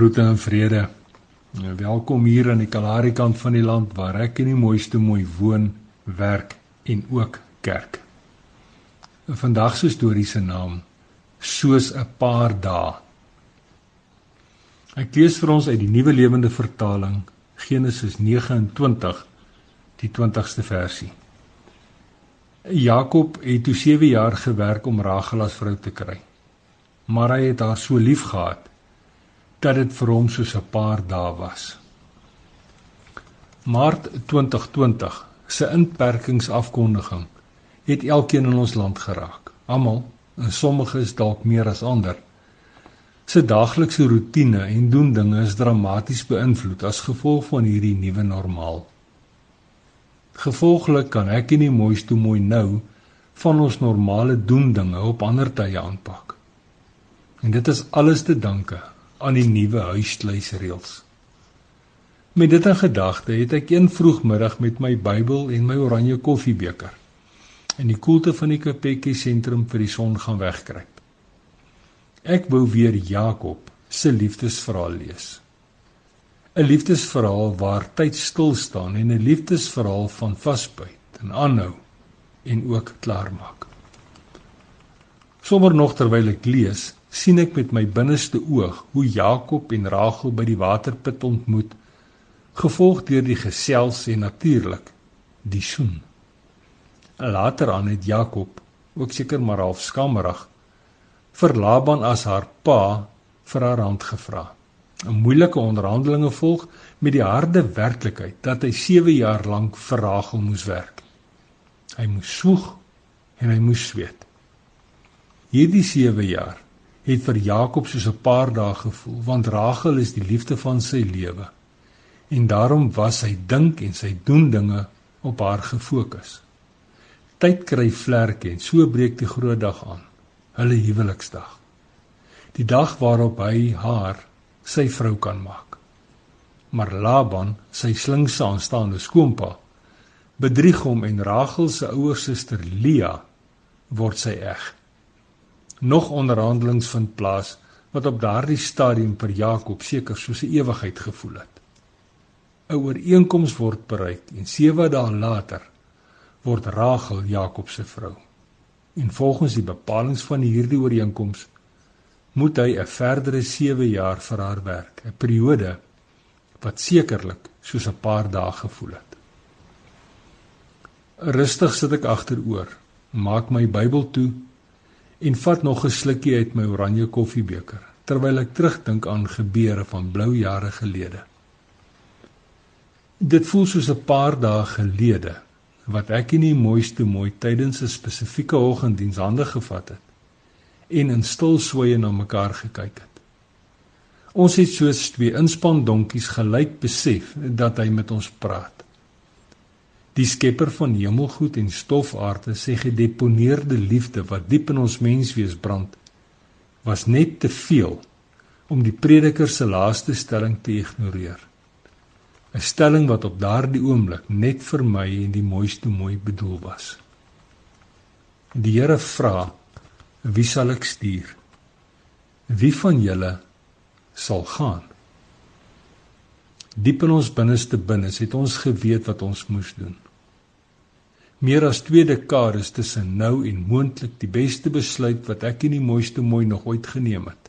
Groete en vrede. Welkom hier aan die Kalahari kant van die land waar ek in die mooiste mooi woon, werk en ook kerk. Vandag se storie se naam soos 'n paar dae. Ek lees vir ons uit die Nuwe Lewende Vertaling Genesis 29 die 20ste versie. Jakob het toe 7 jaar gewerk om Rachel as vrou te kry. Maar hy het haar so lief gehad dat dit vir hom soos 'n paar dae was. Maart 2020 se inperkingsafkondiging het elkeen in ons land geraak. Almal, en sommige is dalk meer as ander, se daaglikse rotine en doen dinge is dramaties beïnvloed as gevolg van hierdie nuwe normaal. Gevolglik kan ek nie mooiste mooi nou van ons normale doen dinge op ander tye aanpak. En dit is alles te danke aan die nuwe huisluisreëls. Met dit in gedagte het ek een vroegmiddag met my Bybel en my oranje koffiebeker in die koelte van die Kapekkie sentrum vir die son gaan wegkruip. Ek wou weer Jakob se liefdesverhaal lees. 'n Liefdesverhaal waar tyd stil staan en 'n liefdesverhaal van vasbyt en aanhou en ook klaarmaak. Sommige nog terwyl ek lees, sien ek met my binneste oog hoe Jakob en Rachel by die waterput ontmoet, gevolg deur die gesels en natuurlik die soen. Later aan het Jakob, ook seker maar half skammerig, vir Laban as haar pa vir haar hand gevra. 'n Moeilike onderhandelinge volg met die harde werklikheid dat hy 7 jaar lank vir Rachel moes werk. Hy moes soeg en hy moes sweet. Hierdie 7 jaar het vir Jakob soos 'n paar dae gevoel want Rachel is die liefde van sy lewe. En daarom was hy dink en sy doen dinge op haar gefokus. Tyd kry vlerke en so breek die groot dag aan, hulle huweliksdag. Die dag waarop hy haar sy vrou kan maak. Maar Laban, sy slinkse aanstaande skoonpa, bedrieg hom en Rachel se ouer suster Leah word sy eg. Nog onderhandelings vind plaas wat op daardie stadium vir Jakob seker soos 'n ewigheid gevoel het. 'n Ooreenkoms word bereik en 7 dae later word Rachel Jakob se vrou. En volgens die bepalinge van hierdie ooreenkoms moet hy 'n verdere 7 jaar vir haar werk, 'n periode wat sekerlik soos 'n paar dae gevoel het. Rustig sit ek agteroor, maak my Bybel toe en vat nog 'n slukkie uit my oranje koffiebeker terwyl ek terugdink aan gebeure van blou jare gelede. Dit voel soos 'n paar dae gelede wat ek in die mooiste mooi tydens 'n spesifieke oggenddiens hande gevat het en in stil sweye na mekaar gekyk het. Ons het soos twee inspan donkies gelyk besef dat hy met ons praat. Die skepper van hemelgoed en stofaarde sê gedeponeerde liefde wat diep in ons menswees brand was net te veel om die prediker se laaste stelling te ignoreer. 'n Stelling wat op daardie oomblik net vir my en die mooiste mooi bedoel was. Die Here vra: Wie sal ek stuur? Wie van julle sal gaan? Diep in ons binneste binne het ons geweet wat ons moes doen meer as 2 dekades tussen nou en moontlik die beste besluit wat ek in die mooiste mooi nog ooit geneem het.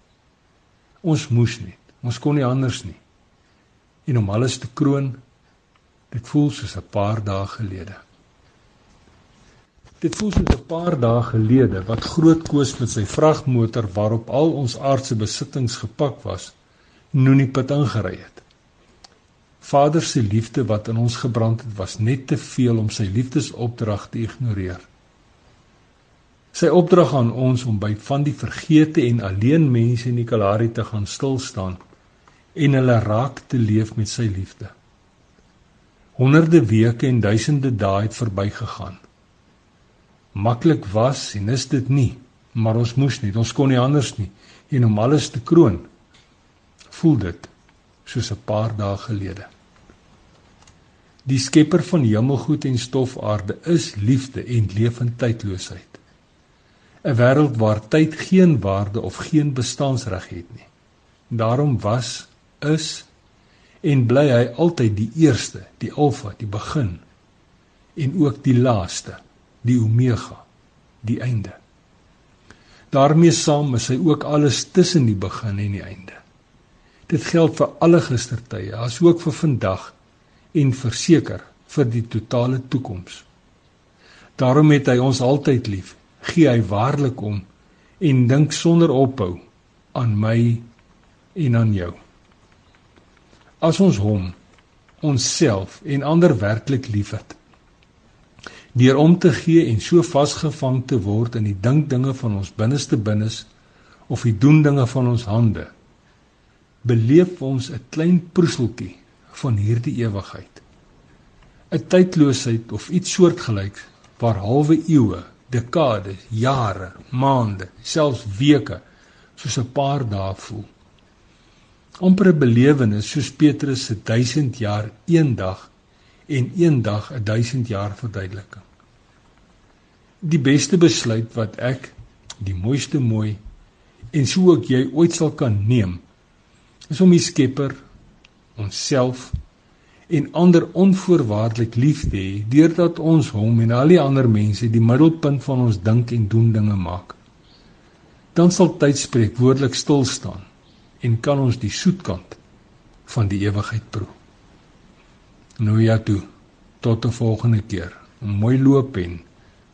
Ons moes net, ons kon nie anders nie. En om alles te kroon, dit voel soos 'n paar dae gelede. Dit voel soos 'n paar dae gelede wat groot koes met sy vragmotor waarop al ons aardse besittings gepak was, nou nie pad ingery het. Vader se liefde wat in ons gebrand het, was net te veel om sy liefdesopdrag te ignoreer. Sy opdrag aan ons om by van die vergete en alleen mense in die Kalahari te gaan stil staan en hulle raak te leef met sy liefde. Honderde weke en duisende dae het verbygegaan. Maklik was en is dit nie, maar ons moes nie, ons kon nie anders nie en om alles te kroon voel dit soos 'n paar dae gelede. Die skepper van hemelgoed en stofaarde is liefde en lewend tydloosheid. 'n Wêreld waar tyd geen waarde of geen bestaansreg het nie. Daarom was is en bly hy altyd die eerste, die alfa, die begin en ook die laaste, die omega, die einde. daarmee saam is hy ook alles tussen die begin en die einde. Dit geld vir alle gistertye, asook vir vandag en verseker vir die totale toekoms. Daarom het hy ons altyd lief. Gee hy waarlik om en dink sonder ophou aan my en aan jou. As ons hom, onsself en ander werklik liefhet, deur om te gee en so vasgevang te word in die dinkdinge van ons binneste binnes of die doendinge van ons hande, beleef ons 'n klein proeseltjie van hierdie ewigheid. 'n Tydloosheid of iets soortgelyks waar halwe eeue, dekades, jare, maande, selfs weke soos 'n paar dae voel. amper 'n belewenis soos Petrus se 1000 jaar een dag en een dag 'n 1000 jaar verduideliking. Die beste besluit wat ek, die mooiste mooi en so ook jy ooit sal kan neem, is om die Skepper, onsself en ander onvoorwaardelik lief te hê deurdat ons hom en al die ander mense die middelpunt van ons dink en doen dinge maak. Dan sal tyd spreek woordelik stil staan en kan ons die soetkant van die ewigheid proe. Nou ja toe. Tot 'n volgende keer. Mooi loop en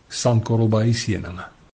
sandkorrel by seëninge.